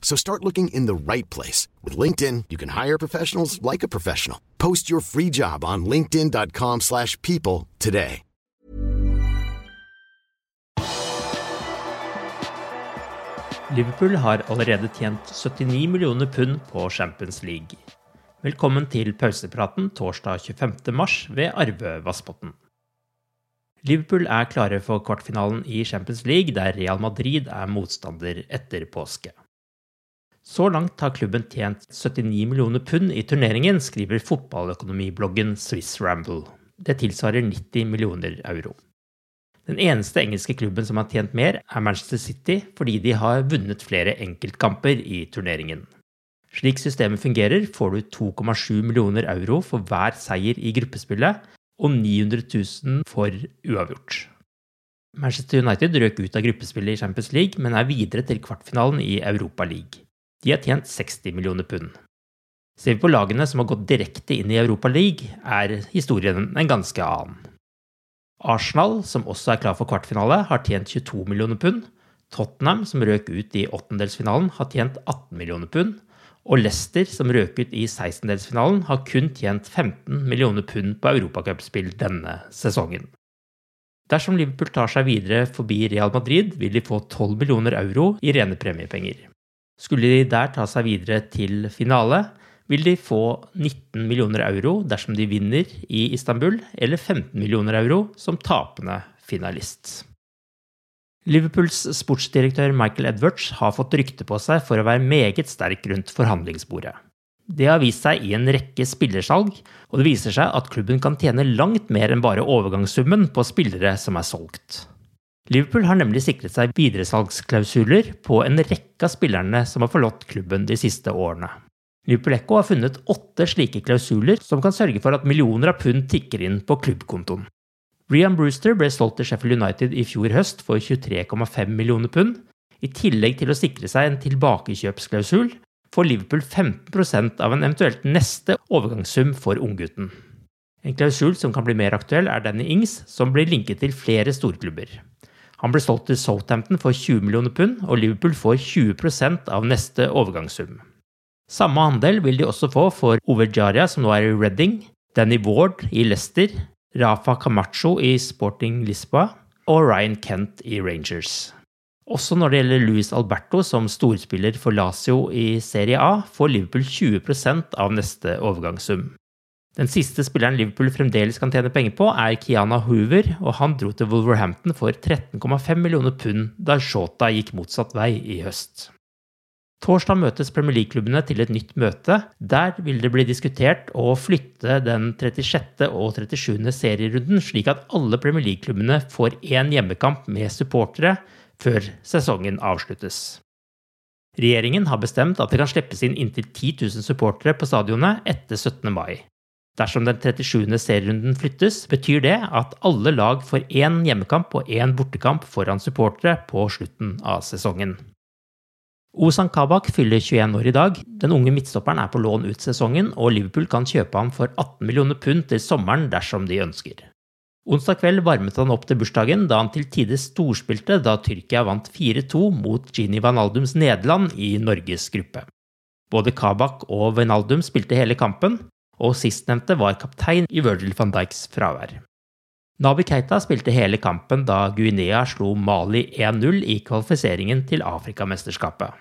So start looking in the right place. With LinkedIn, you can hire professionals like a professional. Post your free job on linkedin.com/people slash people today. Liverpool har allerede tjent 79 millioner pund på Champions League. Velkommen til pausepraten torsdag 25. mars ved Arve Vassbotten. Liverpool er klare for kvartfinalen i Champions League, der Real Madrid er motstander etter påske. Så langt har klubben tjent 79 millioner pund i turneringen, skriver fotballøkonomibloggen Swiss Ramble. Det tilsvarer 90 millioner euro. Den eneste engelske klubben som har tjent mer, er Manchester City, fordi de har vunnet flere enkeltkamper i turneringen. Slik systemet fungerer, får du 2,7 millioner euro for hver seier i gruppespillet, og 900 000 for uavgjort. Manchester United røk ut av gruppespillet i Champions League, men er videre til kvartfinalen i Europa League. De har tjent 60 millioner pund. Ser vi på lagene som har gått direkte inn i Europa League, er historien en ganske annen. Arsenal, som også er klar for kvartfinale, har tjent 22 millioner pund. Tottenham, som røk ut i åttendelsfinalen, har tjent 18 millioner pund. Og Leicester, som røk ut i 16-delsfinalen, har kun tjent 15 millioner pund på europacupspill denne sesongen. Dersom Liverpool tar seg videre forbi Real Madrid, vil de få 12 millioner euro i rene premiepenger. Skulle de der ta seg videre til finale, vil de få 19 millioner euro dersom de vinner i Istanbul, eller 15 millioner euro som tapende finalist. Liverpools sportsdirektør Michael Edwards har fått rykte på seg for å være meget sterk rundt forhandlingsbordet. Det har vist seg i en rekke spillersalg, og det viser seg at klubben kan tjene langt mer enn bare overgangssummen på spillere som er solgt. Liverpool har nemlig sikret seg videresalgsklausuler på en rekke av spillerne som har forlatt klubben de siste årene. Liverpool Echo har funnet åtte slike klausuler som kan sørge for at millioner av pund tikker inn på klubbkontoen. Rian Brewster ble solgt til Sheffield United i fjor høst for 23,5 millioner pund. I tillegg til å sikre seg en tilbakekjøpsklausul får Liverpool 15% av en eventuelt neste overgangssum for unggutten. En klausul som kan bli mer aktuell, er Danny Ings, som blir linket til flere storklubber. Han ble solgt til Southampton for 20 millioner pund, og Liverpool får 20% av neste overgangssum. Samme andel vil de også få for Ove Jaria, som nå er i Reading, Danny Ward i Leicester, Rafa Camacho i Sporting Lisboa og Ryan Kent i Rangers. Også når det gjelder Luis Alberto som storspiller for Lazio i Serie A, får Liverpool 20% av neste overgangssum. Den siste spilleren Liverpool fremdeles kan tjene penger på, er Kiana Hoover, og han dro til Wolverhampton for 13,5 millioner pund da Shota gikk motsatt vei i høst. Torsdag møtes Premier League-klubbene til et nytt møte. Der vil det bli diskutert å flytte den 36. og 37. serierunden, slik at alle Premier League-klubbene får én hjemmekamp med supportere før sesongen avsluttes. Regjeringen har bestemt at det kan slippes inn inntil 10 000 supportere på stadionet etter 17. mai. Dersom den 37. serierunden flyttes, betyr det at alle lag får én hjemmekamp og én bortekamp foran supportere på slutten av sesongen. Ozan Kabak fyller 21 år i dag. Den unge midtstopperen er på lån ut sesongen, og Liverpool kan kjøpe ham for 18 millioner pund til sommeren dersom de ønsker. Onsdag kveld varmet han opp til bursdagen da han til tider storspilte da Tyrkia vant 4-2 mot Gini Vanaldums Nederland i Norges gruppe. Både Kabak og Wijnaldum spilte hele kampen, og sistnevnte var kaptein i Virgil van Dijks fravær. Nabi Keita spilte hele kampen da Guinea slo Mali 1-0 i kvalifiseringen til Afrikamesterskapet.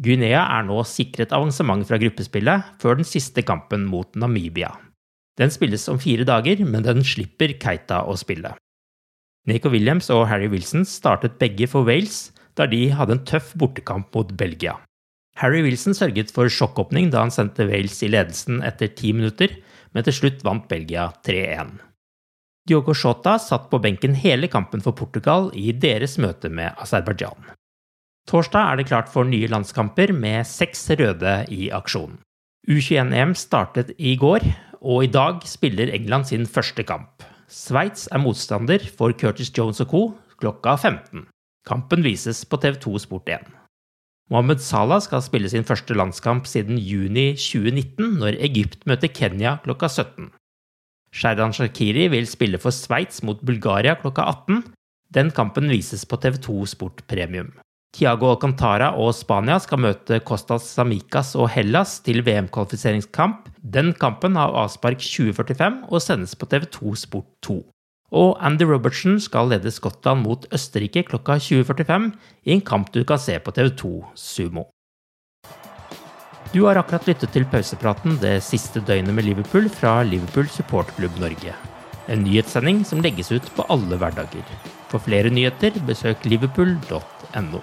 Guinea er nå sikret avansement fra gruppespillet før den siste kampen mot Namibia. Den spilles om fire dager, men den slipper Keita å spille. Nico Williams og Harry Wilson startet begge for Wales, da de hadde en tøff bortekamp mot Belgia. Harry Wilson sørget for sjokkåpning da han sendte Wales i ledelsen etter ti minutter, men til slutt vant Belgia 3-1. Diogo Shota satt på benken hele kampen for Portugal i deres møte med Aserbajdsjan. Torsdag er det klart for nye landskamper med seks røde i aksjon. U21-EM startet i går, og i dag spiller England sin første kamp. Sveits er motstander for Curtis Jones og co. klokka 15. Kampen vises på TV2 Sport 1. Mohammed Salah skal spille sin første landskamp siden juni 2019, når Egypt møter Kenya klokka 17. Sherdan Shakiri vil spille for Sveits mot Bulgaria klokka 18. Den kampen vises på TV2 Sport Premium. Tiago Alcantara og Spania skal møte Costas Samicas og Hellas til VM-kvalifiseringskamp. Den kampen har avspark 2045 og sendes på TV2 Sport 2. Og Andy Robertson skal lede Skottland mot Østerrike klokka 20.45 i en kamp du kan se på TV2 Sumo. Du har akkurat lyttet til pausepraten det siste døgnet med Liverpool fra Liverpool supportklubb Norge. En nyhetssending som legges ut på alle hverdager. For flere nyheter, besøk liverpool.no.